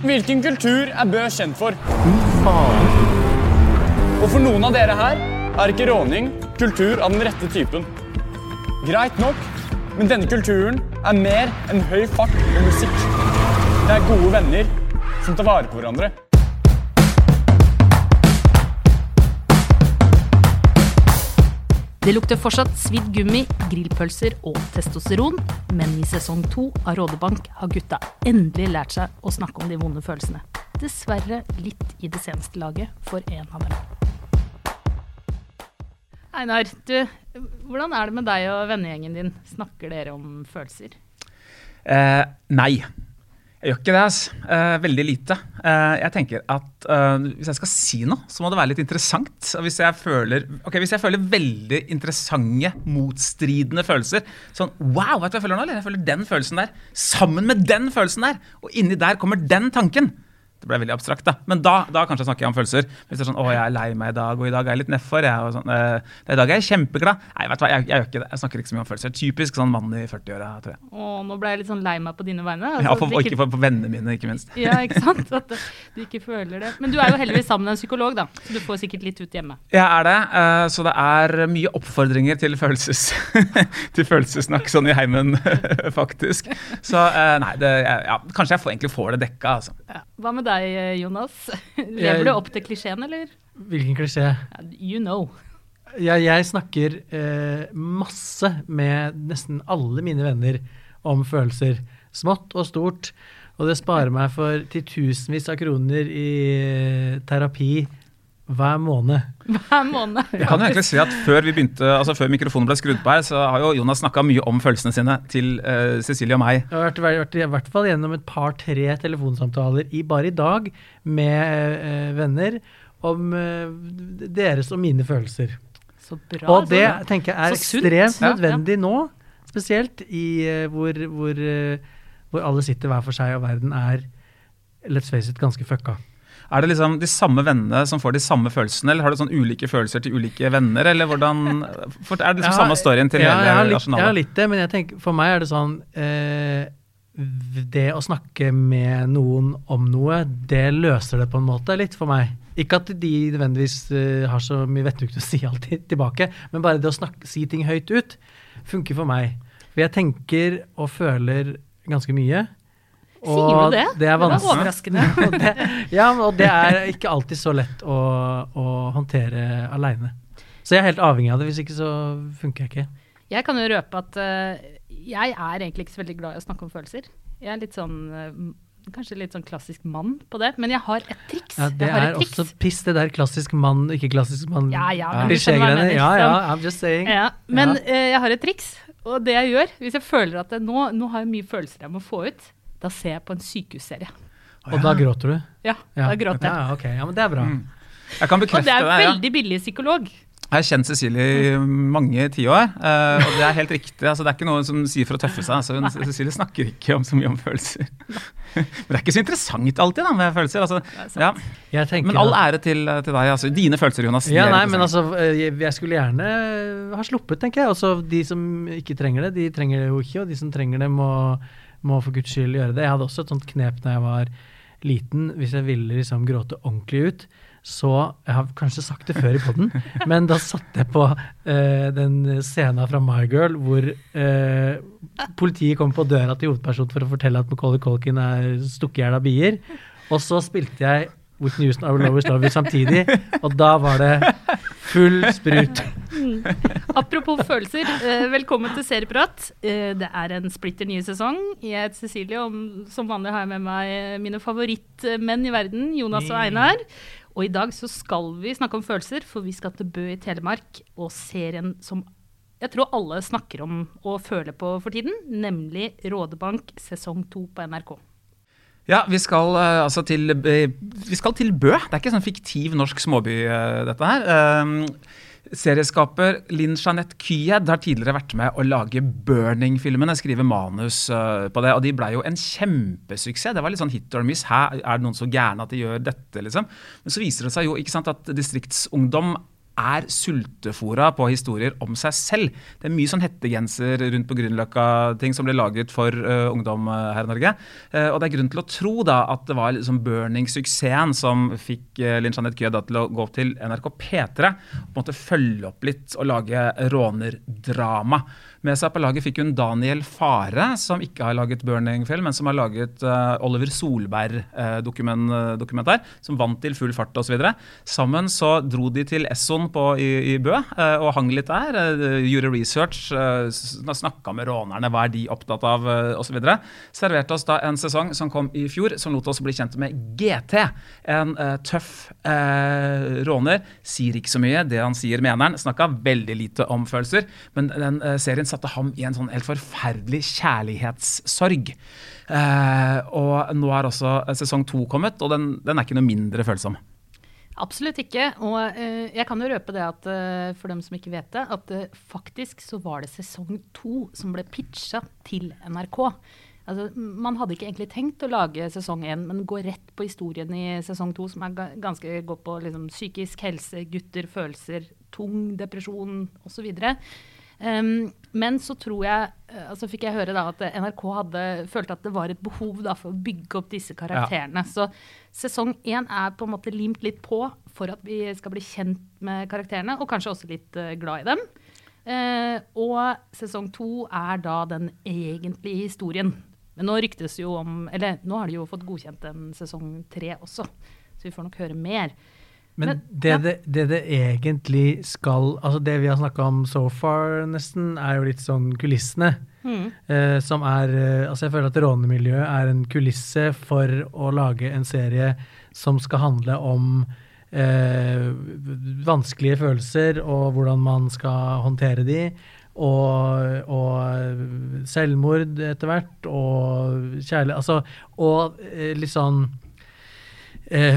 Hvilken kultur er Bø kjent for? Og for noen av dere her er ikke råning kultur av den rette typen. Greit nok, men denne kulturen er mer enn høy fart og musikk. Det er gode venner som tar vare på hverandre. Det lukter fortsatt svidd gummi, grillpølser og testosteron, men i sesong to av Rådebank har gutta endelig lært seg å snakke om de vonde følelsene. Dessverre litt i det seneste laget for en av dem. Einar, du, hvordan er det med deg og vennegjengen din? Snakker dere om følelser? Eh, nei. Jeg gjør ikke det. Altså. Eh, veldig lite. Eh, jeg tenker at eh, Hvis jeg skal si noe, så må det være litt interessant. Hvis jeg føler, okay, hvis jeg føler veldig interessante, motstridende følelser Sånn Wow, vet du hva jeg føler nå? Eller? Jeg føler den følelsen der. Sammen med den følelsen der! Og inni der kommer den tanken. Det ble veldig abstrakt, da. Men da, da kanskje snakker jeg om følelser. Hvis det er sånn 'Å, jeg er lei meg i dag, og i dag er jeg litt nedfor', jeg, og sånn, eh, 'I dag er jeg kjempeglad'. Nei, vet du hva, jeg, jeg ikke det. Jeg snakker ikke så mye om følelser. Typisk sånn mann i 40-åra, tror jeg. Å, nå ble jeg litt sånn lei meg på dine vegne. altså, Ja, for, og ikke for, for vennene mine, ikke minst. Ja, ikke sant? At du ikke føler det. Men du er jo heldigvis sammen med en psykolog, da, så du får sikkert litt ut hjemme. Jeg er det, Uh, så det er mye oppfordringer til, følelses, til følelsessnakk sånn i heimen, faktisk. Så uh, nei, det, ja, kanskje jeg får, egentlig får det dekka, altså. Ja. Hva med deg, Jonas? Lever du opp til klisjeen, eller? Hvilken klisjé? You know. Jeg, jeg snakker eh, masse med nesten alle mine venner om følelser. Smått og stort. Og det sparer meg for titusenvis av kroner i eh, terapi hver måned. Hver måned. Jeg kan jo egentlig si at Før vi begynte, altså før mikrofonen ble skrudd på her, så har jo Jonas snakka mye om følelsene sine til uh, Cecilie og meg. Jeg har vært, vært, i hvert fall gjennom et par-tre telefonsamtaler i, bare i dag med uh, venner om uh, deres og mine følelser. Så bra. Og det tenker jeg er ekstremt nødvendig Ja. nå, spesielt i hvor, hvor, hvor alle sitter hver for seg og verden er, let's face it, ganske fucka. Er det liksom de samme vennene som får de samme følelsene, eller har du sånn ulike følelser til ulike venner, eller hvordan for, Er det liksom Ja, samme storyen til ja, jeg hele litt, Jeg har litt det, men jeg tenker, for meg er det sånn eh, Det å snakke med noen om noe, det løser det på en måte litt for meg. Ikke at de nødvendigvis eh, har så mye vettugt å si alltid tilbake, men bare det å snakke, si ting høyt ut funker for meg. For jeg tenker og føler ganske mye. Sier du det? Det er var vanskelig. overraskende. og det, ja, og det er ikke alltid så lett å, å håndtere aleine. Så jeg er helt avhengig av det, hvis ikke så funker jeg ikke. Jeg kan jo røpe at uh, jeg er egentlig ikke så veldig glad i å snakke om følelser. Jeg er litt sånn uh, Kanskje litt sånn klassisk mann på det, men jeg har et triks. Ja, Det er triks. også piss, det der klassisk mann, ikke klassisk mann. Ja, ja, men mener, Ja, ja, sånn. I'm just saying. Ja, men eh, jeg har et triks, og det jeg gjør Hvis jeg føler at det, nå, nå har jeg mye følelser jeg må få ut, da ser jeg på en sykehusserie. Og da gråter du? Ja, da gråter jeg. Ja, ok. Ja, men det er bra. Mm. Jeg kan Og bekrefte det er det. er veldig billig psykolog. Jeg har kjent Cecilie i mange tiår, uh, og det er helt riktig. Altså, det er ikke noe som sier for å tøffe seg. Altså, hun, Cecilie snakker ikke om så mye om følelser. Men det er ikke så interessant alltid da, med følelser. Altså, ja. Jeg Men all ære til, til deg. Altså, dine følelser, Jonas. Ja, nei, men altså, eh, jeg jeg skulle gjerne ha sluppet, tenker jeg. Også de som ikke trenger det, de trenger det jo ikke. Og de som trenger det, må, må for guds skyld gjøre det. Jeg hadde også et sånt knep da jeg var liten, hvis jeg ville liksom gråte ordentlig ut. Så Jeg har kanskje sagt det før i poden, men da satte jeg på eh, den scenen fra My Girl hvor eh, politiet kommer på døra til hovedpersonen for å fortelle at Macaulay Culkin er stukket i hjel av bier. Og så spilte jeg Whitney Houston I Will Always Love You samtidig, og da var det full sprut. Apropos følelser, eh, velkommen til Serieprat. Eh, det er en splitter ny sesong. Jeg heter Cecilie, og som vanlig har jeg med meg mine favorittmenn i verden, Jonas og Einar. Og i dag så skal vi snakke om følelser, for vi skal til Bø i Telemark og serien som jeg tror alle snakker om og føler på for tiden, nemlig Rådebank sesong to på NRK. Ja, vi skal, eh, altså til, eh, vi skal til Bø. Det er ikke sånn fiktiv norsk småby, eh, dette her. Serieskaper Linn Jeanette Kyed har tidligere vært med å lage Burning-filmene, skrive manus på det, og de ble jo en kjempesuksess. Det var litt sånn hit or miss. Her er det noen så gærne at de gjør dette, liksom. Men så viser det seg jo ikke sant, at distriktsungdom er sultefora på historier om seg selv. Det er mye sånn hettegenser rundt på Grünerløkka-ting som ble laget for uh, ungdom uh, her i Norge. Uh, og det er grunn til å tro da at det var liksom burning-suksessen som fikk uh, Linn Jeanette Køe til å gå opp til NRK P3 og måtte følge opp litt og lage rånerdrama. Med seg på laget fikk hun Daniel Fare, som ikke har laget Burning-film, men som har laget uh, Oliver Solberg-dokumentar, uh, som vant til full fart osv. Sammen så dro de til Esson på, i, i Bø uh, og hang litt der. gjorde research, uh, snakka med rånerne, hva er de opptatt av uh, osv. Serverte oss da en sesong som kom i fjor, som lot oss bli kjent med GT. En tøff råner. Sier ikke så mye. Det han sier, mener han. Snakka veldig lite om følelser. Men den serien satte ham i en sånn helt forferdelig kjærlighetssorg. Eh, og nå er også sesong to kommet, og den, den er ikke noe mindre følsom. Absolutt ikke. Og uh, jeg kan jo røpe det at uh, for dem som ikke vet det, at uh, faktisk så var det sesong to som ble pitcha til NRK. Altså, man hadde ikke egentlig tenkt å lage sesong én, men gå rett på historien i sesong to, som er ganske godt på liksom, psykisk helse, gutter, følelser, tung depresjon osv. Um, men så tror jeg, eh, altså fikk jeg høre da at NRK hadde, følte at det var et behov da for å bygge opp disse karakterene. Ja. Så sesong én er på en måte limt litt på for at vi skal bli kjent med karakterene, og kanskje også litt uh, glad i dem. Uh, og sesong to er da den egentlige historien. Men nå ryktes jo om Eller nå har de jo fått godkjent en sesong tre også, så vi får nok høre mer. Men, Men det, ja. det, det, det egentlig skal Altså det vi har snakka om so far, nesten, er jo litt sånn kulissene. Mm. Eh, som er eh, Altså jeg føler at rånemiljøet er en kulisse for å lage en serie som skal handle om eh, vanskelige følelser og hvordan man skal håndtere de. Og, og selvmord etter hvert, og kjærlighet Altså, og eh, litt sånn Eh,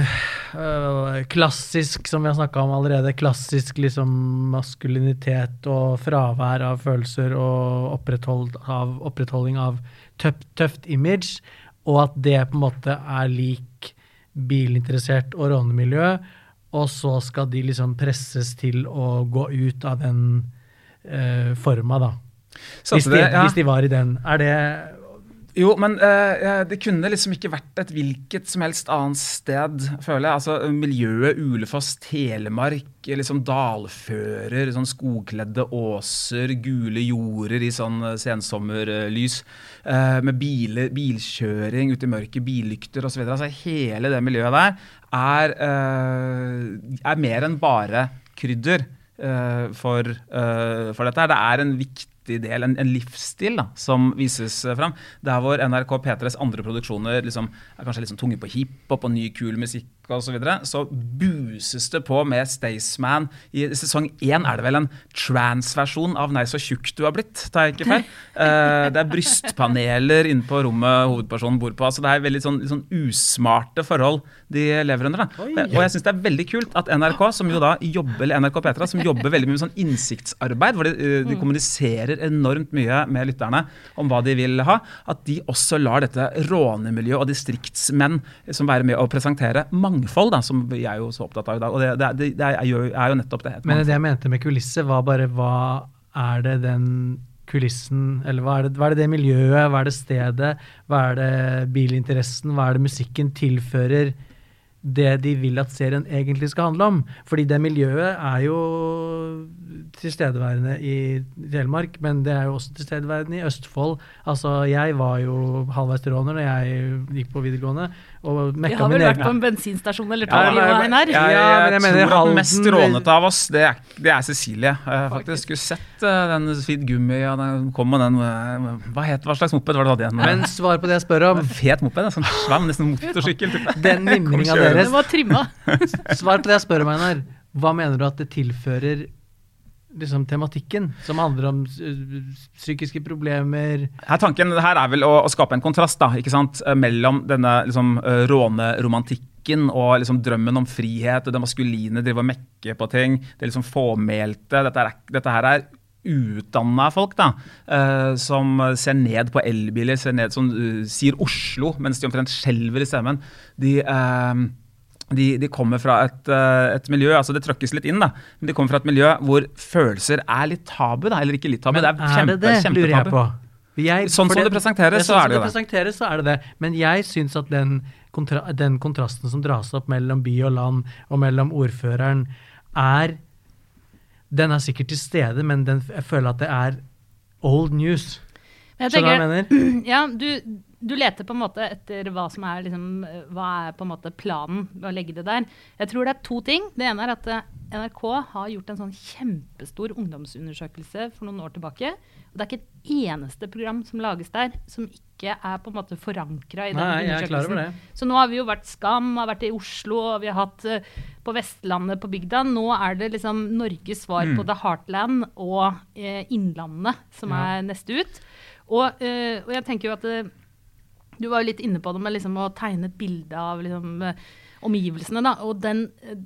eh, klassisk, som vi har snakka om allerede, klassisk liksom maskulinitet og fravær av følelser og av, opprettholding av tøft, tøft image, og at det på en måte er lik bilinteressert og rånemiljø, og så skal de liksom presses til å gå ut av den eh, forma, da. Hvis de, ja. hvis de var i den. Er det jo, men eh, det kunne liksom ikke vært et hvilket som helst annet sted, føler jeg. Altså, Miljøet Ulefoss, Telemark, liksom dalfører, sånn skogkledde åser, gule jorder i sånn eh, sensommerlys, Eh, med biler, bilkjøring ute i mørket, billykter osv. Altså, hele det miljøet der er, eh, er mer enn bare krydder. For, for, dette. Det er en viktig viktig del, en, en livsstil, da, som vises fram. Der hvor NRK P3s andre produksjoner liksom, er kanskje sånn tunge på hiphop og ny, kul musikk og så, videre, så buses det på med Staysman. I sesong én er det vel en transversjon av 'Nei, så tjukk du har blitt', tar jeg ikke feil. Uh, det er brystpaneler inne på rommet hovedpersonen bor på. altså Det er veldig sånn, sånn usmarte forhold de lever under. da. Oi. Og jeg syns det er veldig kult at NRK, som jo da jobber, eller NRK Petra, som jobber veldig mye med sånn innsiktsarbeid, hvor de, uh, de mm. Kommuniserer enormt mye med lytterne om hva de vil ha, at de også lar dette rånemiljøet og distriktsmenn som være med å presentere mangfold, da, som vi er jo så opptatt av i dag. Og det, det, det er, jo, er, jo, nettopp det. Men det jeg mente med kulisse, var bare hva er det den kulissen Eller hva er, det, hva er det det miljøet, hva er det stedet, hva er det bilinteressen, hva er det musikken tilfører det de vil at serien egentlig skal handle om? Fordi det miljøet er jo tilstedeværende i Telemark, men det er jo også tilstedeværende i Østfold. Altså, jeg var jo halvveis råner når jeg gikk på videregående. Og Vi har vel vært på en bensinstasjon eller to, ja, ja, ja, Ja, ja, men jeg mener halden den mest rånete av oss, det er, det er Cecilie. Jeg faktisk skulle sett uh, den fint Gummi, ja, den kom med den uh, hva, het, hva slags moped var det du hadde igjen? Men svar på det jeg spør om. Fet moped, sånn svam, nesten motorsykkel. Den mimringa deres. Den var trimma. svar på det jeg spør om, Einar. Hva mener du at det tilfører liksom, tematikken, som handler om psykiske problemer her, Tanken her er vel å, å, skape en kontrast da? Eh, mellom denne liksom, eh, råneromantikken og liksom, drømmen om frihet, og det maskuline, drive og mekke på ting, det liksom fåmælte. Dette, dette her er utdanna folk da, uh, som ser ned på elbiler, ser ned, som uh, sier Oslo mens de omtrent skjelver i stemmen. De uh, de, de kommer fra et, eh, et miljø altså Det trøkkes litt inn, da. Men de kommer fra et miljø hvor følelser er litt tabu. da, Eller ikke litt tabu, Men det er, er kjempe, det det, lurer jeg på? Jeg, Sånn som det presenteres, så sånn er det som jo det. presenteres, så er det det. Men jeg syns at den, kontra den kontrasten som dras opp mellom by og land, og mellom ordføreren, er Den er sikkert til stede, men den, jeg føler at det er old news. Skjønner du hva jeg mener? ja, du, du leter på en måte etter hva som er liksom, hva er på en måte planen med å legge det der. Jeg tror det er to ting. Det ene er at eh, NRK har gjort en sånn kjempestor ungdomsundersøkelse for noen år tilbake. Og det er ikke et eneste program som lages der som ikke er på en måte forankra i den Nei, er undersøkelsen. det. Så nå har vi jo vært Skam, har vært i Oslo, og vi har hatt eh, på Vestlandet, på bygda. Nå er det liksom Norges svar Mm. på The Heartland og eh, Innlandet som Ja. er neste ut. Og, eh, og jeg tenker jo at du var jo litt inne på det med liksom å tegne et bilde av liksom, eh, omgivelsene. Da. Og den, eh,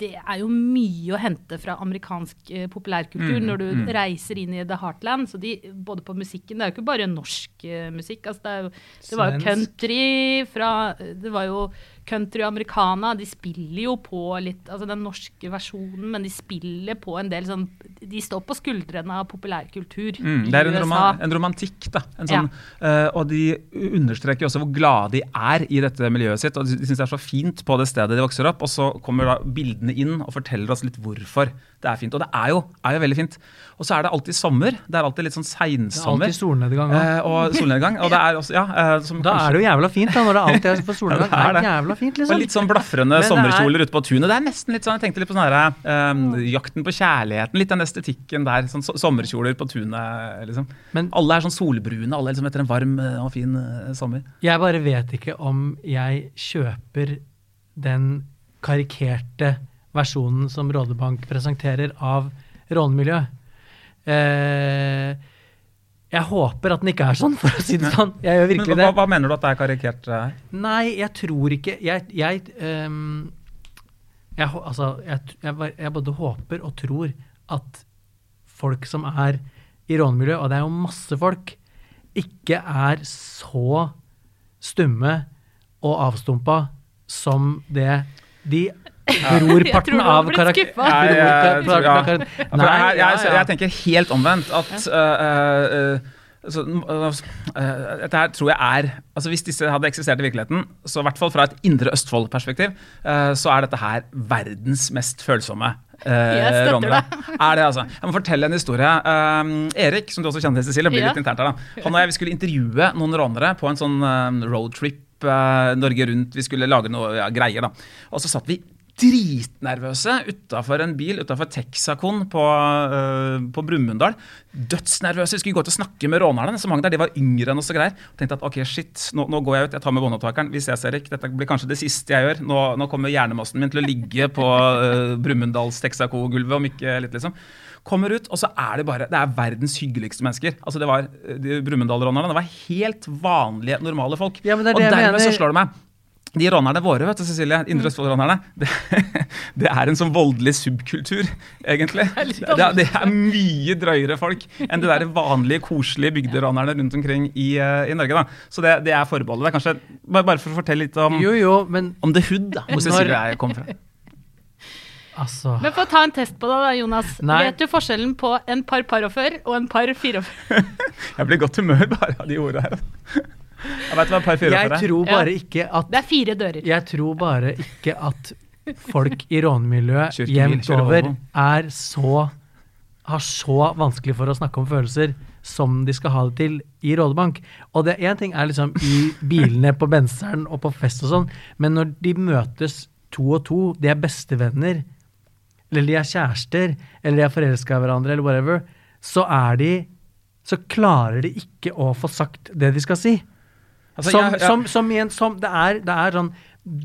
det er jo mye å hente fra amerikansk eh, populærkultur Mm, når du mm. reiser inn i The Heartland. Så de, både på musikken Det er jo ikke bare norsk eh, musikk. Altså det, jo, det var jo country fra Det var jo country og americana. De spiller jo på litt Altså den norske versjonen, men de spiller på en del sånn De står på skuldrene av populærkultur Mm, det er en, roman, en romantikk, da. En sånn, eh, og de understreker også hvor glade de er i dette miljøet sitt. og De syns det er så fint på det stedet de vokser opp. Og så kommer da bildene inn og forteller oss litt hvorfor det er fint. Og det er jo, er jo veldig fint. Og så er det alltid sommer. Det er alltid litt sånn seinsommer. Det er alltid solnedgang. Eh, og solnedgang. Og det er også, ja, eh, som Da kanskje- er det jo jævla fint, da, når det alltid er for solnedgang. Ja, det er jævla fint, liksom. Og litt sånn blafrende er- sommerkjoler ute på tunet. Det er nesten litt sånn, Jeg tenkte litt på sånn her, eh, Jakten på kjærligheten. Litt den estetikken der. sånn so Sommerkjoler på tunet, liksom. Men- alle er sånn solbrune alle liksom etter en varm eh, og fin eh, sommer. Jeg bare vet ikke om jeg kjøper den karikerte versjonen som Rådebank presenterer av rånemiljøet. Eh, jeg håper at den ikke er sånn, for å si det sånn. Jeg gjør virkelig hva, det. hva mener du at det er karikert eh, her? Nei, jeg tror ikke Jeg, jeg, um, jeg, altså, jeg både håper og tror at folk som er i rånemiljøet, og det er jo masse folk, ikke er så stumme og avstumpa som det de brorparten av karakteren. Jeg, tenker helt omvendt. At uh, uh, så, eh, dette her tror jeg er altså Hvis disse hadde eksistert i virkeligheten, så i hvert fall fra et indre Østfold-perspektiv, eh, så er dette her verdens mest følsomme Jeg uh, støtter ronere. Er det, altså. Jeg må fortelle en historie. Um, Erik, som du også kjenner, til, Cecilie, blir Ja. litt internt her. da. Han og jeg vi skulle intervjue noen rånere på en sånn roadtrip uh, Norge rundt. Vi skulle lage noe ja, greier, da. Og så satt vi dritnervøse utafor en bil utafor Texacon på, uh, på Brumunddal. Dødsnervøse. Vi skulle gå ut og snakke med rånerne. Så mange der, De var yngre enn oss og greier. Og tenkte at ok, shit, nå, nå går jeg ut, jeg tar med båndopptakeren. Vi ses, Erik. Dette blir kanskje det siste jeg gjør. Nå, nå kommer hjernemassen min til å ligge på uh, Brumunddals Texaco-gulvet om ikke litt, liksom. Kommer ut, og så er det bare Det er verdens hyggeligste mennesker. Altså det var de Brumunddal-rånerne. Det var helt vanlige, normale folk. Ja, men det og dermed dermed så slår det meg. De rånerne våre, vet du, Cecilie, Indre Østfold-rånerne, det, det er en sånn voldelig subkultur, egentlig. Det, det er mye drøyere folk enn de der vanlige, koselige bygderånerne rundt omkring i, eh, i Norge. da. Så det, det er forbeholdet. Det er kanskje, bare, bare for å fortelle litt om, Jo, jo, men om The Hood, da, hvor Cecilie er jeg kommer fra. altså Men få ta en test på det, da, Jonas. Nei. Vet du forskjellen på en par paroffer og en par firoffer? Jeg blir i godt humør bare av de ordene her. Jeg vet hva et par fire Jeg er. tror Ja. bare ikke at Det er fire dører. Jeg tror bare ikke at folk i rånemiljøet jevnt over er så har så vanskelig for å snakke om følelser som de skal ha det til i Rådebank. Og det én ting er liksom i bilene på Benseren og på fest og sånn, men når de møtes to og to, de er bestevenner, eller de er kjærester, eller de er forelska i hverandre, eller whatever, så er de Så klarer de ikke å få sagt det de skal si. Altså, som, jeg- jeg- som, som igjen, som det er, det er sånn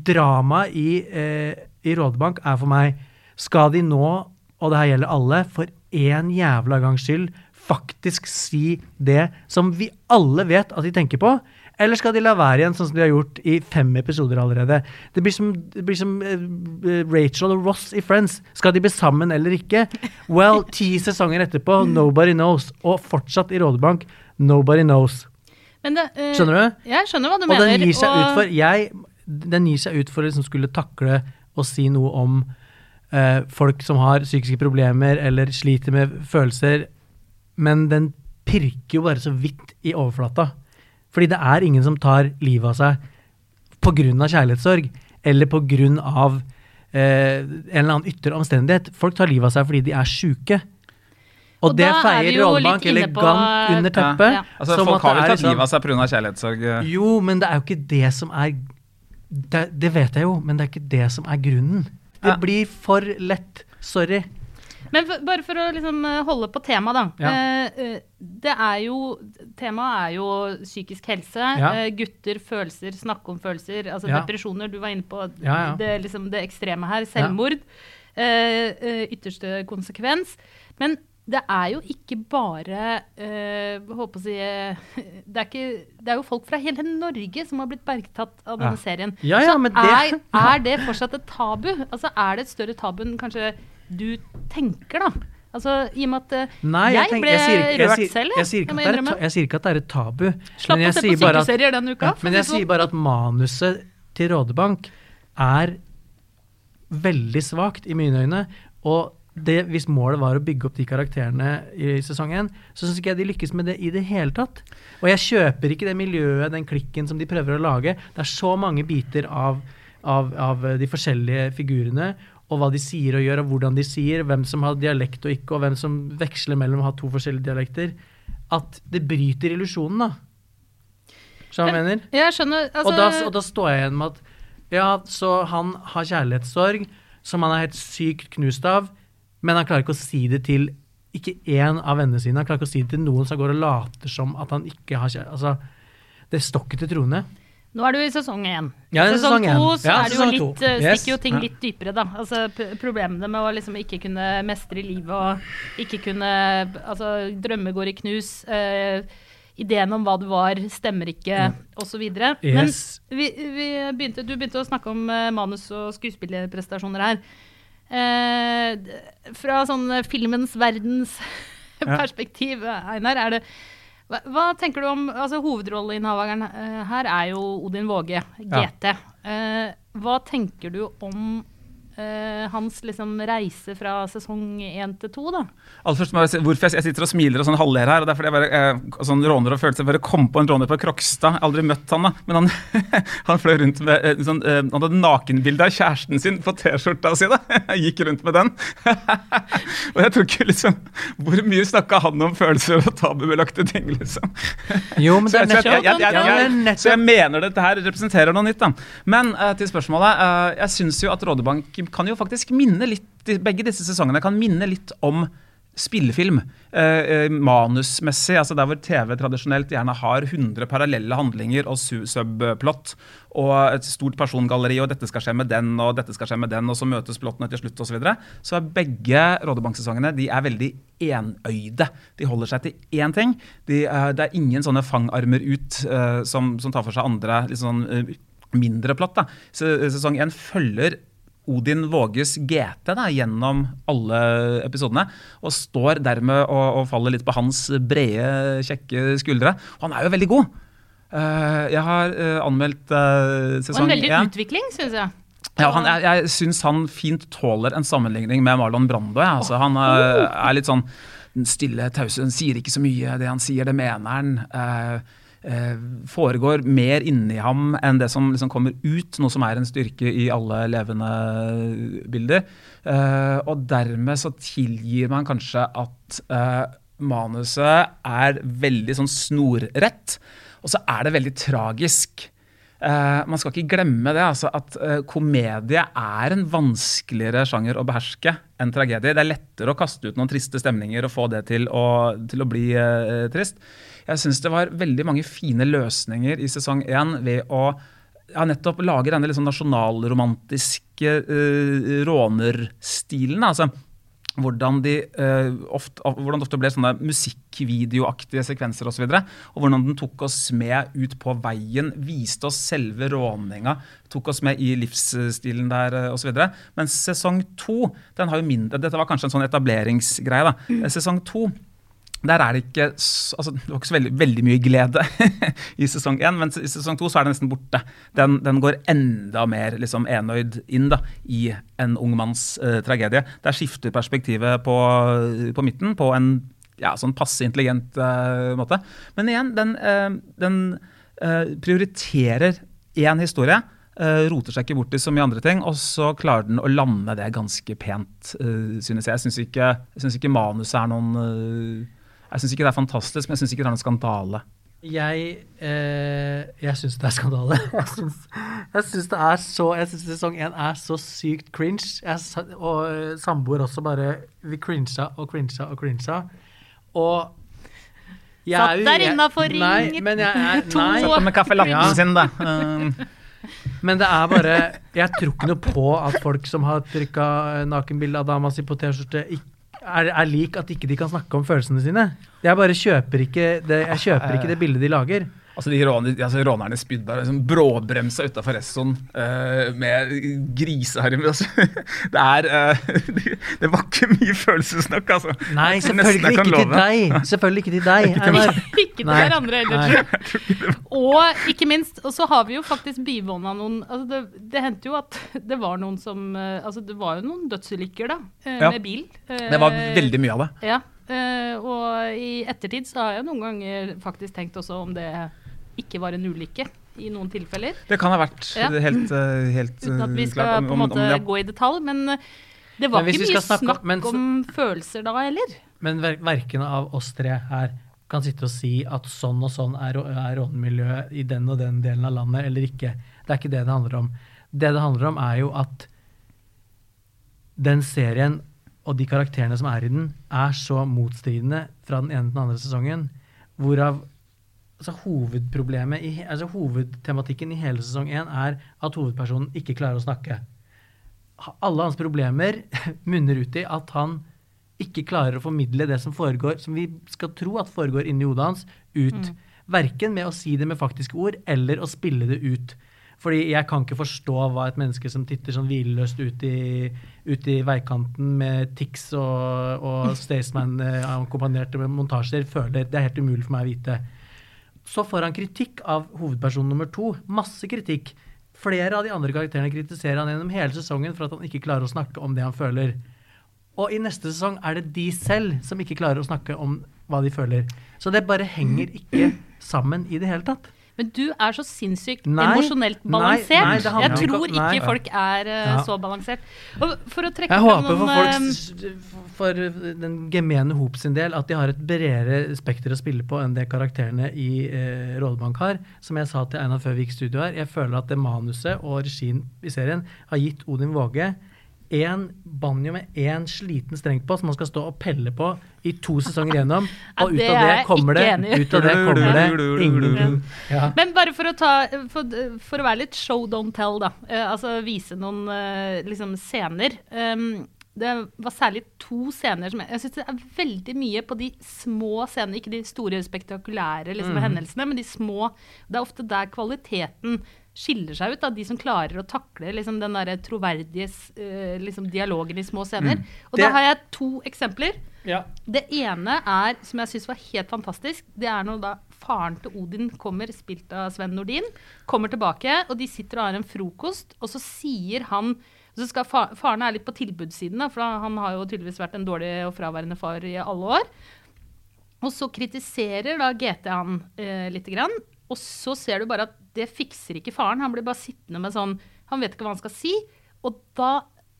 Drama i, eh, i Rådebank er for meg Skal de nå, og det her gjelder alle, for én jævla gangs skyld faktisk si det som vi alle vet at de tenker på? Eller skal de la være igjen, sånn som de har gjort i fem episoder allerede? Det blir som, det blir som eh, Rachel og Ross i Friends. Skal de bli sammen eller ikke? Well, ti sesonger etterpå, nobody knows. Og fortsatt i Rådebank, nobody knows. Men det, uh, Skjønner du? Jeg skjønner hva du Og mener. den gir seg og- ut for jeg, den gir seg ut for liksom skulle takle og si noe om uh, folk som har psykiske problemer eller sliter med følelser, men den pirker jo bare så vidt i overflata. Fordi det er ingen som tar livet av seg pga. kjærlighetssorg, eller pga. Eh, en eller annen ytre omstendighet. Folk tar livet av seg fordi de er sjuke. Og, Og det er feier på- elegant under teppet. Ja. Altså, folk har jo vel tatt liksom- livet av seg pga. kjærlighetssorg. eh. Jo, men det er jo ikke det som er det, det vet jeg jo, men det er ikke det som er grunnen. Det Ja. blir for lett. Sorry. Men for, bare for å liksom eh, holde på temaet, da. Ja. Eh, eh, det er jo Temaet er jo psykisk helse. Ja. Eh, gutter, følelser, snakke om følelser. Altså Ja. depresjoner. Du var inne på Ja, ja. Det, liksom, det ekstreme her. Selvmord. Eh, eh, ytterste konsekvens. Men det er jo ikke bare øh, håper å si, eh, det, er ikke, det er jo folk fra hele Norge som har blitt bergtatt av denne Ja. serien. Ja, ja, Så men det- er, er det fortsatt et tabu? Altså, er det et større tabu enn kanskje du tenker, da? Altså, I og med at eh, Nei, jeg, tenker- ble sier rørt jeg sier- selv, jeg sier ikke jeg er ta- Jeg sier ikke at det er et tabu. Slapp å jeg se på sykeserier denne uka. Men jeg sier bare at manuset til Rådebank er veldig svakt i mine øyne. Og det, hvis målet var å bygge opp de karakterene i sesong én, så syns ikke jeg de lykkes med det i det hele tatt. Og jeg kjøper ikke det miljøet, den klikken som de prøver å lage. Det er så mange biter av, av, av de forskjellige figurene. Og hva de sier og gjør, og hvordan de sier, hvem som har dialekt og ikke, og hvem som veksler mellom å ha to forskjellige dialekter. At det bryter illusjonen, da. Skjønner du hva jeg mener? Jeg skjønner. Altså, og, da, og da står jeg igjen med at ja, så han har kjærlighetssorg som han er helt sykt knust av, men han klarer ikke å si det til ikke én av vennene sine. Han klarer ikke å si det til noen som går og later som at han ikke har kjæreste. Altså, det står ikke til troende. Nå er du i sesong én. Ja, i sesong sesong to så Ja, er det jo litt, eh, Yes. stikker jo ting litt dypere, da. Altså problemene med å liksom ikke kunne mestre livet og ikke kunne Altså, drømmer går i knus. Eh, ideen om hva du var, stemmer ikke, osv. Yes. Men vi, vi begynte, du begynte å snakke om eh, manus- og skuespillerprestasjoner her. Eh, fra sånn eh, filmens verdens Ja. perspektiv, Einar, er det hva, hva tenker du om altså Hovedrolleinnehaveren eh, her er jo Odin Våge, Ja. GT. Eh, hva tenker du om eh, hans liksom reise fra sesong én til to, da? Aller først må jeg si hvorfor jeg, jeg sitter og smiler og sånn halvler her. og det er fordi jeg bare, eh, sånn råner og følelser, bare kom på en råner på Krokstad. Jeg har aldri møtt han, da. Men han, han fløy rundt med eh, sånn, eh, Han hadde nakenbilde av kjæresten sin på T-skjorta si. da. Jeg gikk rundt med den. og jeg tror ikke liksom Hvor mye snakka han om følelser og tabubelagte ting, liksom? Jo, men det Så er er nettopp- så jeg mener dette her representerer noe nytt. da. Men uh, til spørsmålet. Uh, jeg syns jo at Rådebank kan jo faktisk minne litt Begge disse sesongene kan minne litt om spillefilm. Eh, eh, manusmessig, altså der hvor TV tradisjonelt gjerne har 100 parallelle handlinger og su- subplot og et stort persongalleri, og dette skal skje med den, og dette skal skje med den, og så møtes plottene til slutt osv. Så, videre. så er begge Rådebank-sesongene de er veldig enøyde. De holder seg til én ting. De, eh, det er ingen sånne fangarmer ut eh, som, som tar for seg andre litt sånn, eh, mindre plott. Da. Sesong én følger Odin Våges GT da, gjennom alle episodene. Og står dermed og, og faller litt på hans brede, kjekke skuldre. Og han er jo veldig god. Uh, jeg har uh, anmeldt uh, Og sesong en veldig 1. utvikling, syns jeg. Ja, han, jeg jeg syns han fint tåler en sammenligning med Marlon Brando. Ja. Altså, han eh, er litt sånn den stille, tause. Sier ikke så mye. Det han sier, det mener han. Eh, foregår mer inni ham enn det som liksom kommer ut, noe som er en styrke i alle levende bilder. Eh, og dermed så tilgir man kanskje at eh, manuset er veldig sånn snorrett, og så er det veldig tragisk. Uh, man skal ikke glemme det, altså at uh, komedie er en vanskeligere sjanger å beherske enn tragedie. Det er lettere å kaste ut noen triste stemninger og få det til å, til å bli uh, trist. Jeg syns det var veldig mange fine løsninger i sesong én ved å ja, nettopp lage denne sånn nasjonalromantiske uh, rånerstilen. Altså, hvordan, de, uh, ofte, hvordan det ofte ble sånne musikkvideoaktige sekvenser osv. Og, så videre, og hvordan den tok oss med ut på veien, viste oss selve råninga, tok oss med i livsstilen der eh, osv. Men sesong to den har jo mindre Dette var kanskje en sånn etableringsgreie. da. Sesong to der er det ikke altså, Det var ikke så veldig, veldig mye glede i sesong én, men i sesong to så er det nesten borte. Den, den går enda mer liksom, enøyd inn da, i en ung manns uh, tragedie. Der skifter perspektivet på, på midten på en ja, sånn passe intelligent uh, måte. Men igjen, den, uh, den eh, prioriterer én historie. eh, roter seg ikke bort i så mye andre ting, og så klarer den å lande det ganske pent, eh, synes jeg. Jeg syns ikke, synes ikke manuset er noen eh, Jeg syns ikke det er fantastisk, men jeg syns ikke det er noen skandale. Jeg, eh, jeg syns det er skandale. Jeg syns, sesong én er så sykt cringe. Jeg, og eh, samboer også bare Vi crincha og crincha og crincha. Og jeg Satt er der innafor innenfor Nei, men jeg er. Nei, Satt med caffè latten sin, da. Eh, Men det er bare Jeg tror ikke noe på at folk som har trykka nakenbilde av dama si på T-skjorte, ikk- er, er lik at ikke de kan snakke om følelsene sine. Jeg bare kjøper ikke det, jeg kjøper ikke det bildet de lager. Altså, de råner, altså, rånerne spydde liksom bråbremsa utafor Esson uh, med griseharm. Altså. Det er eh, det, det var ikke mye følelsesnakk, altså. Nei, selvfølgelig ikke til deg. Selvfølgelig ikke til deg. Ikke til Nei. hverandre heller. Og ikke minst, og så har vi jo faktisk bivåna noen altså det, det hendte jo at det var noen som eh, Altså det var jo noen dødsulykker, da, eh, Ja. med bil. Det var Eh, veldig mye av det. Ja. Uh, og i ettertid så har jeg noen ganger faktisk tenkt også om det ikke var en ulykke i noen tilfeller. Det kan ha vært Ja. helt, eh, helt Uten at vi eh, skal klart om- på en måte om- ja. gå i detalj. Men eh, det var Men ikke mye skal snakke om- snakk men om følelser da heller. Men ver verken av oss tre her kan sitte og si at sånn og sånn er, er rånemiljøet i den og den delen av landet, eller ikke. Det er ikke det det handler om. Det det handler om, er jo at den serien og de karakterene som er i den, er så motstridende fra den ene til den andre sesongen, hvorav altså, hovedproblemet, i, altså hovedtematikken i hele sesong én er at hovedpersonen ikke klarer å snakke. Alle hans problemer munner ut i at han ikke klarer å formidle det som foregår, som vi skal tro at foregår inni hodet hans, ut. Verken med å si det med faktiske ord, eller å spille det ut. Fordi jeg kan ikke forstå hva et menneske som titter sånn hvileløst ut i, ut i veikanten med Tix og, og Staysman-akkompagnerte montasjer, føler. Det er helt umulig for meg å vite. Så får han kritikk av hovedperson nummer to. Masse kritikk. Flere av de andre karakterene kritiserer han gjennom hele sesongen for at han ikke klarer å snakke om det han føler. Og i neste sesong er det de selv som ikke klarer å snakke om hva de føler. Så det bare henger ikke sammen i det hele tatt. Men du er så sinnssykt Nei, emosjonelt balansert. nei, nei, jeg tror ikke, nei. ikke folk er eh, Ja. så balansert. Og for å trekke Jeg håper noen, for, folks, for den gemene hop sin del at de har et bredere spekter å spille på enn det karakterene i eh, Rådebank har. Som jeg sa til Einar før vi gikk studio her, jeg føler at det manuset og regien i serien har gitt Odin Våge en banjo med én sliten streng på som man skal stå og pelle på i to sesonger gjennom. Ja, Og ut av det kommer det, ut av det kommer det ingen Ja. Men bare for å, ta, for, for å være litt show don't tell, da. Eh, altså vise noen eh, liksom, scener. Um, det var særlig to scener som jeg, jeg syns det er veldig mye på de små scenene. Ikke de store, spektakulære liksom, mm. hendelsene, men de små. Det er ofte der kvaliteten skiller seg ut. Da, de som klarer å takle liksom, den der troverdige uh, liksom, dialogen i små scener. Og Det- da har jeg to eksempler. Ja. Det ene er, som jeg syns var helt fantastisk, det er når da faren til Odin kommer, spilt av Sven Nordin, kommer tilbake, og de sitter og har en frokost, og så sier han så skal fa Faren er litt på tilbudssiden, da, for han har jo tydeligvis vært en dårlig og fraværende far i alle år. Og så kritiserer da GT han eh, lite grann, og så ser du bare at det fikser ikke faren. Han blir bare sittende med sånn Han vet ikke hva han skal si. Og da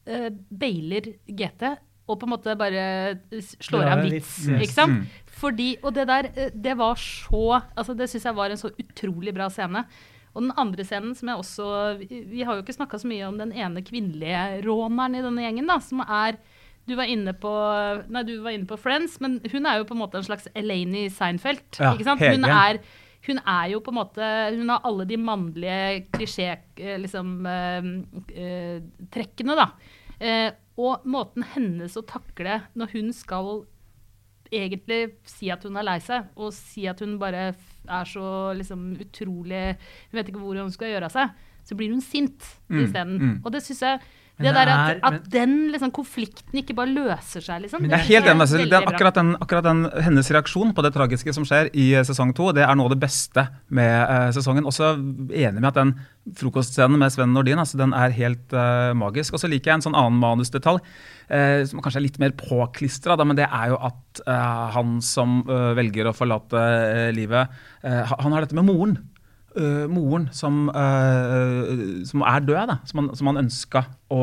eh, bailer GT og på en måte bare slår av en vits. Ikke sant? Fordi, og det der, eh, det var så altså Det syns jeg var en så utrolig bra scene. Og den andre scenen som jeg også Vi vi har jo ikke snakka så mye om den ene kvinnelige råneren i denne gjengen, da, som er du var inne på Nei, du var inne på Friends, men hun er jo på en måte en slags Elaine Seinfeld. Ja, ikke sant? Hun er, hun er jo på en måte Hun har alle de mannlige klisjé-trekkene, liksom, eh, eh, trekkene, da. Eh, og måten hennes å takle når hun skal egentlig si at hun er lei seg, og si at hun bare er så liksom utrolig Hun vet ikke hvor hun skal gjøre av seg. så blir hun sint Mm, isteden. mm. Og det syns jeg det der at, er- at den liksom, konflikten ikke bare løser seg, liksom. Men det er helt enig med veldig Den, akkurat, den, akkurat den, hennes reaksjon på det tragiske som skjer i eh, sesong to, det er noe av det beste med uh, sesongen. Også enig med at den frokostscenen med Sven Nordin altså, den er helt uh, magisk. Og så liker jeg en sånn annen manusdetalj, Uh, som kanskje er litt mer påklistra, men det er jo at han som velger å forlate livet, han har dette med moren. Eh, moren som, uh, som er død, da, som han, som han ønska å,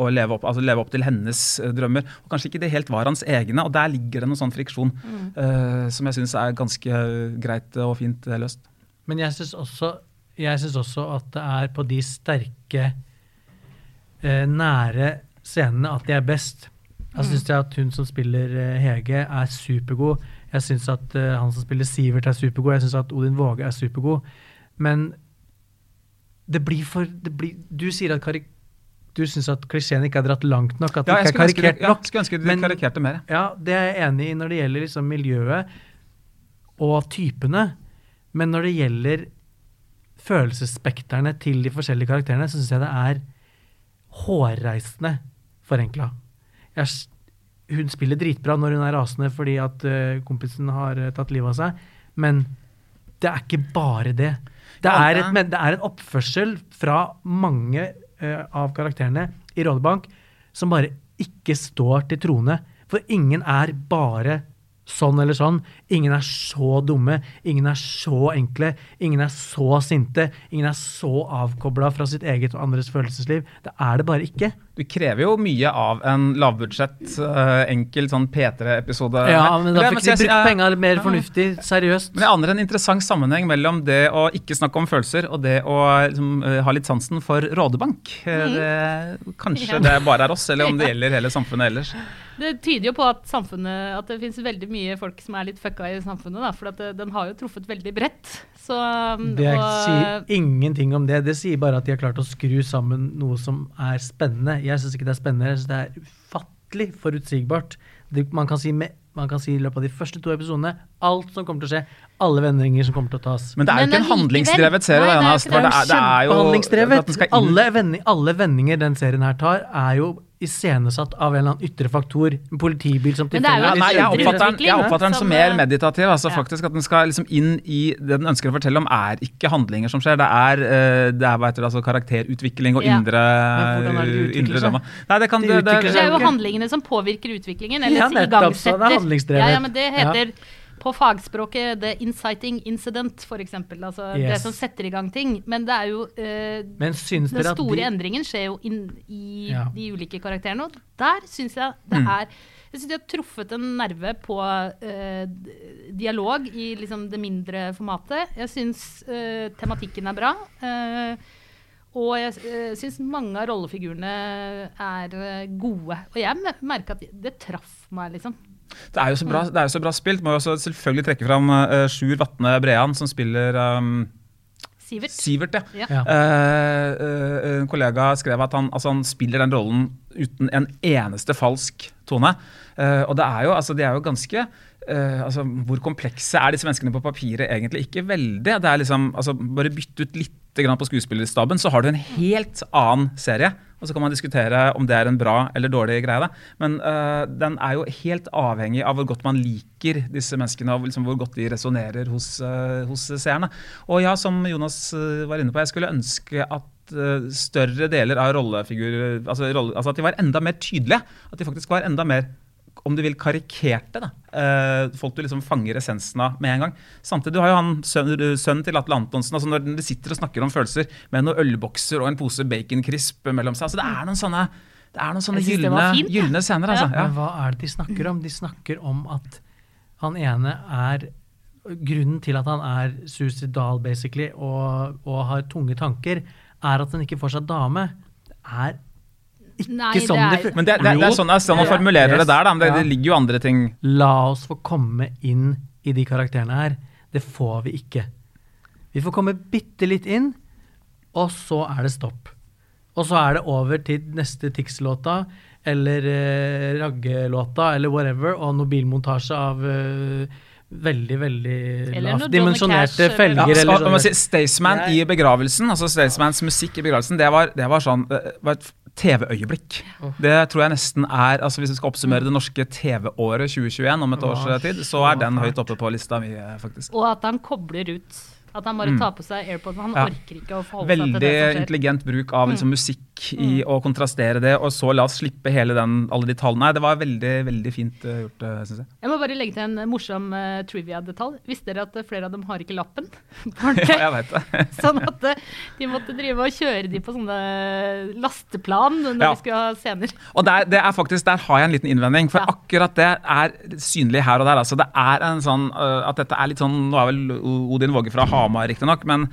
å leve, opp, altså leve opp til hennes uh, drømmer. Og kanskje ikke det helt var hans egne, og der ligger det noe sånn friksjon eh, som jeg syns er ganske greit og fint løst. Men jeg syns også, jeg synes også at det er på de sterke, eh, nære scenene at de er best. Jeg syns at hun som spiller Hege, er supergod. Jeg syns at han som spiller Sivert, er supergod. Jeg syns at Odin Våge er supergod. Men det blir for det blir, Du sier at karik, du syns at klisjeen ikke er dratt langt nok? At det Ja, ikke er karikert nok. ja, skulle ønske de karikerte mer. Ja, det er jeg enig i når det gjelder liksom miljøet og typene. Men når det gjelder følelsesspekterne til de forskjellige karakterene, så syns jeg det er hårreisende forenkla. Hun spiller dritbra når hun er rasende fordi at eh, kompisen har eh, tatt livet av seg, men det er ikke bare det. Det er, et, men det er en oppførsel fra mange uh, av karakterene i Rådebank som bare ikke står til troende. For ingen er bare sånn eller sånn. Ingen er så dumme. Ingen er så enkle. Ingen er så sinte. Ingen er så avkobla fra sitt eget og andres følelsesliv. Det er det bare ikke. Du krever jo mye av en lavbudsjett, eh, enkel sånn P3-episode. Ja, men da fikk de brukt jeg- penga mer fornuftig. Seriøst. Men jeg aner en interessant sammenheng mellom det å ikke snakke om følelser og det å liksom, eh, ha litt sansen for rådebank. Mm. Det, kanskje Ja. det bare er oss, eller om det gjelder hele samfunnet ellers. Det tyder jo på at at det finnes veldig mye folk som er litt fucka i samfunnet. Da, for at det, den har jo truffet veldig bredt. Så, um, Det og- sier ingenting om det. Det sier bare at de har klart å skru sammen noe som er spennende. Jeg syns ikke det er spennende, jeg synes det er ufattelig forutsigbart. Det, man, kan si med, man kan si i løpet av de første to episodene alt som kommer til å skje, alle vendringer som kommer til å tas. Men det er jo ikke en handlingsdrevet serie. Nei, det er det. er, det er jo Alle, vending, alle vendinger den serien her tar, er jo iscenesatt av en eller annen ytre faktor. En politibil som Ja, nei, jeg oppfatter den, jeg oppfatter den som som, mer meditativ. altså ja. faktisk At den skal liksom inn i det den ønsker å fortelle om, er ikke handlinger som skjer. Det er, eh, det er hva heter det, altså karakterutvikling og Ja. indre, indre drama. Nei, det kan De det, det, Det er jo handlingene som påvirker utviklingen, eller Ja, er igangsetter. Ja, ja, men det heter på fagspråket the inciting incident, for eksempel. yes. det som setter i gang ting. Men det er jo eh, Men syns Den dere at store de endringen skjer jo inn i Ja. de ulike karakterene, og der syns jeg det Mm. er jeg syns de har truffet en nerve på eh, dialog i liksom det mindre formatet. Jeg syns eh, tematikken er bra. eh, og jeg uh, syns mange av rollefigurene er gode. Og jeg merka at det traff meg, liksom. Det er jo så bra, det er jo så bra spilt. Må jo også selvfølgelig trekke fram uh, Sjur Vatne Brean, som spiller um, Sivert. Sivert. ja. Ja. Uh, Eh, eh, en kollega skrev at han, altså han spiller den rollen uten en eneste falsk tone. Uh, og det er jo, altså, de er jo ganske eh, altså, Hvor komplekse er disse menneskene på papiret egentlig? Ikke veldig. Det er liksom, altså, Bare bytt ut litt på skuespillerstaben, så har du en helt annen serie. Og så kan man diskutere om det er en bra eller dårlig greie. Da. Men uh, den er jo helt avhengig av hvor godt man liker disse menneskene, og liksom hvor godt de resonnerer hos, uh, hos seerne. Og ja, som Jonas var inne på, jeg skulle ønske at større deler av rollefigurer altså, rolle, altså At de var enda mer tydelige. At de faktisk var enda mer om du vil karikerte. da. Eh, folk du liksom fanger essensen av med en gang. Samtidig, du har jo han sønnen sønnen til Atle Antonsen. altså Når de sitter og snakker om følelser med noen ølbokser og en pose baconcrisp mellom seg. altså Det er noen sånne, det er noen sånne gylne, fint, gylne scener. altså. Ja. Men hva er det de snakker om? De snakker om at han ene er Grunnen til at han er suicidal, basically, og, og har tunge tanker, er at han ikke får seg dame. Det er ikke Nei, sånn det er- Men det, det, det er sånn, det er sånn man formulerer formulerer det der, da. Men det, Ja. det ligger jo andre ting La oss få komme inn i de karakterene her. Det får vi ikke. Vi får komme bitte litt inn, og så er det stopp. Og så er det over til neste Tix-låta, eller eh, Ragge-låta, eller whatever, og noe bilmontasje av eh, veldig, veldig lavt dimensjonerte Cash, felger. Ja, eller sånn. si, Staysman i begravelsen, altså Staysmans musikk i begravelsen, det var, det var sånn det var et TV-øyeblikk. Det tror jeg nesten er altså Hvis vi skal oppsummere det norske TV-året 2021 om et års tid, så er den høyt oppe på lista mi, eh, faktisk. Og at han kobler ut. At han bare Mm. tar på seg AirPods. Han Ja. orker ikke å forholde seg til det som skjer. Veldig intelligent bruk av liksom, musikk i å kontrastere det, og så la oss slippe hele den, alle de tallene. Nei, det var veldig veldig fint uh, gjort, uh, syns jeg. Jeg må bare legge til en eh, morsom uh, trivia-detalj. Visste dere at eh, flere av dem har ikke lappen? Ja, jeg vet det. sånn at eh, de måtte drive og kjøre de på sånne lasteplan når Ja. de skulle ha scener. Og der, det er faktisk, der har jeg en liten innvending, for Ja. akkurat det er synlig her og der. Altså, det er en sånn, at dette er litt sånn, Nå er vel Odin Våge fra Hamar riktignok, men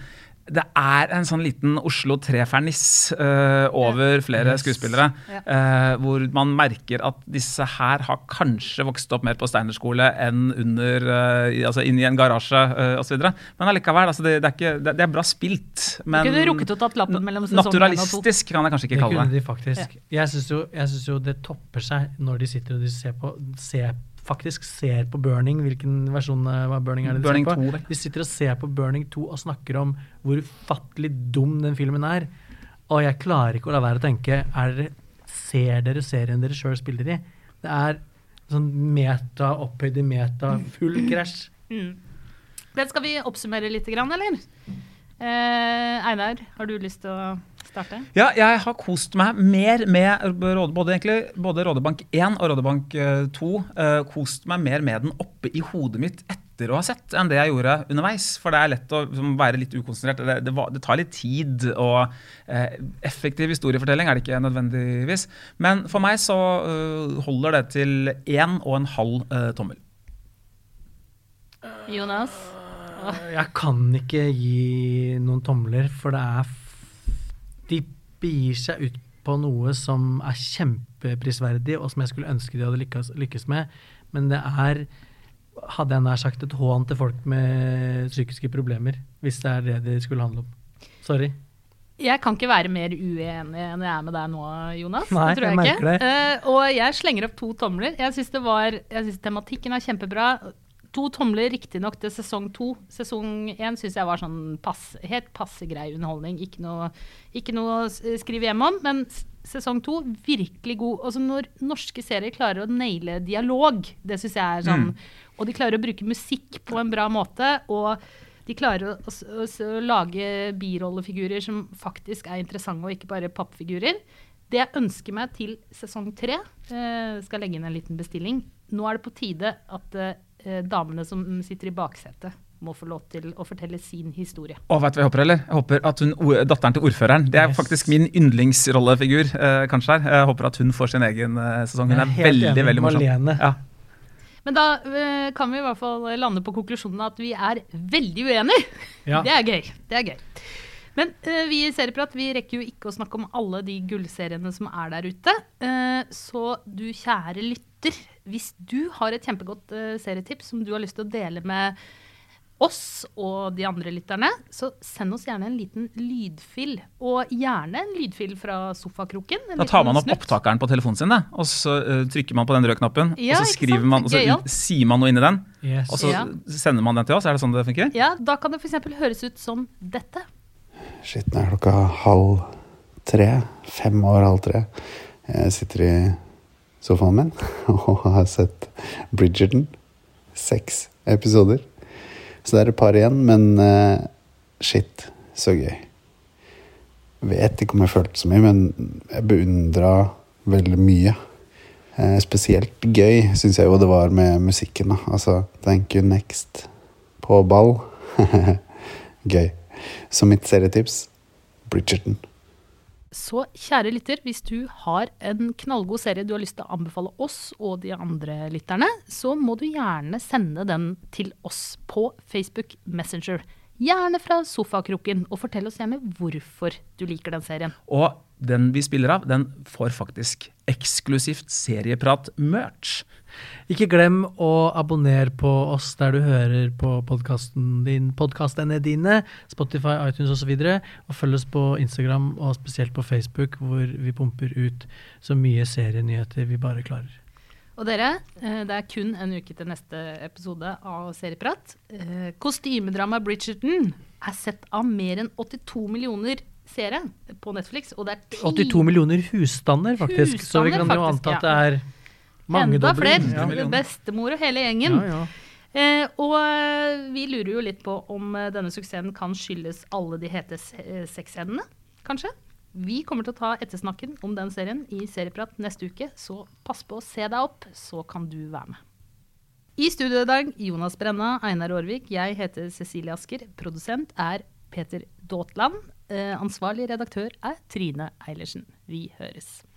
det er en sånn liten Oslo 3-ferniss øh, over flere Yes. skuespillere. Ja. øh, hvor man merker at disse her har kanskje vokst opp mer på Steinerskole enn under uh, i- altså inn i en garasje uh, osv. Men allikevel, altså, det, det, er ikke, det, det er bra spilt. Men kunne rukket å tatt lappen mellom naturalistisk kan jeg kanskje ikke kalle Det Det kunne de faktisk. Jeg syns jo, synes jo det topper seg når de sitter og de ser på ser, faktisk ser på Burning. Hvilken versjon av Burning er det de Burning ser på? 2, vel. De sitter og ser på Burning 2 og snakker om hvor ufattelig dum den filmen er. Og jeg klarer ikke å la være å tenke er dere, Ser dere serien dere sjøl spiller i? Det er sånn meta, opphøyd i meta, full krasj. Mm. Men skal vi oppsummere litt, grann, eller? Eh, Einar, har du lyst til å starte? Ja, jeg har kost meg mer med både, egentlig, både Rådebank 1 og Rådebank eh, 2. Uh, kost meg mer med den oppe i hodet mitt etter å ha sett, enn det jeg gjorde underveis. For det er lett å liksom, være litt ukonsentrert. Det, det, det tar litt tid, og uh, effektiv historiefortelling er det ikke nødvendigvis. Men for meg så uh, holder det til én og en halv eh, tommel. Jonas? Jeg kan ikke gi noen tomler, for det er De begir seg ut på noe som er kjempeprisverdig, og som jeg skulle ønske de hadde lykkes, lykkes med. Men det er, hadde jeg nær sagt, et hån til folk med psykiske problemer. Hvis det er det det skulle handle om. Sorry. Jeg kan ikke være mer uenig enn jeg er med deg nå, Jonas. Nei, det tror jeg jeg, merker Det. Uh, og jeg slenger opp to tomler. Jeg syns tematikken er kjempebra. To tomler riktignok til sesong to. Sesong én syns jeg var sånn pass, helt passe grei underholdning. Ikke noe, ikke noe å skrive hjem om. Men sesong to, virkelig god. Også når norske serier klarer å naile dialog, det syns jeg er sånn Og de klarer å bruke musikk på en bra måte. og de klarer å, å, å lage birollefigurer som faktisk er interessante, og ikke bare pappfigurer. Det jeg ønsker meg til sesong tre, eh, skal legge inn en liten bestilling. Nå er det på tide at eh, damene som sitter i baksetet, må få lov til å fortelle sin historie. Og vet du hva jeg håper, eller? Jeg håper at hun, Datteren til ordføreren. Det er Yes. faktisk min yndlingsrollefigur. Eh, kanskje her. Jeg håper at hun får sin egen eh, sesong. Hun er, er helt veldig enig veldig morsom. Malene. Ja. Men da eh, kan vi i hvert fall lande på konklusjonen at vi er veldig uenige. Ja. Det er gøy. Det er gøy. Men eh, vi i Serieprat vi rekker jo ikke å snakke om alle de gullseriene som er der ute. Eh, så du kjære lytter, hvis du har et kjempegodt eh, serietips som du har lyst til å dele med oss og de andre lytterne, så send oss gjerne en liten lydfil. Og gjerne en lydfil fra sofakroken. Da tar man opp snutt. opptakeren på telefonen sin, da, og så uh, trykker man på den røde knappen. Ja, og så skriver man, og så sier man noe inni den, Yes. og så Ja. sender man den til oss. Er det sånn det funker? Ja, Da kan det f.eks. høres ut som dette. Shit, nå er klokka halv tre. Fem over halv tre. Jeg sitter i sofaen min og har sett Bridgerton. Seks episoder. Så det er et par igjen, men uh, shit, så gøy. Vet ikke om jeg følte så mye, men jeg beundra veldig mye. Eh, spesielt gøy syns jeg jo det var med musikken. da. Altså Thank You Next på ball. gøy. Så mitt serietips Bridgerton. Så kjære lytter, hvis du har en knallgod serie du har lyst til å anbefale oss og de andre lytterne, så må du gjerne sende den til oss på Facebook Messenger. Gjerne fra sofakroken, og fortell oss gjerne hvorfor du liker den serien. Og den vi spiller av, den får faktisk eksklusivt serieprat-merch. Ikke glem å abonnere på oss der du hører på podkasten din, podkastene dine, Spotify, iTunes osv. Og, så og følg oss på Instagram og spesielt på Facebook, hvor vi pumper ut så mye serienyheter vi bare klarer. Og dere, eh, det er kun en uke til neste episode av Serieprat. Eh, Kostymedramaet Bridgerton er sett av mer enn 82 millioner seere på Netflix. Og det er 10 82 millioner husstander, faktisk. så vi Husstander, kan jo anta at det er Enda mangedobling. flere. Ja. Bestemor og hele gjengen. Ja, ja. Eh, og eh, vi lurer jo litt på om denne suksessen kan skyldes alle de hete se- sexscenene, kanskje? Vi kommer til å ta ettersnakken om den serien i Serieprat neste uke, så pass på å se deg opp, så kan du være med. I studio i dag Jonas Brenna, Einar Aarvik, jeg heter Cecilie Asker. Produsent er Peter Daatland. Eh, ansvarlig redaktør er Trine Eilertsen. Vi høres.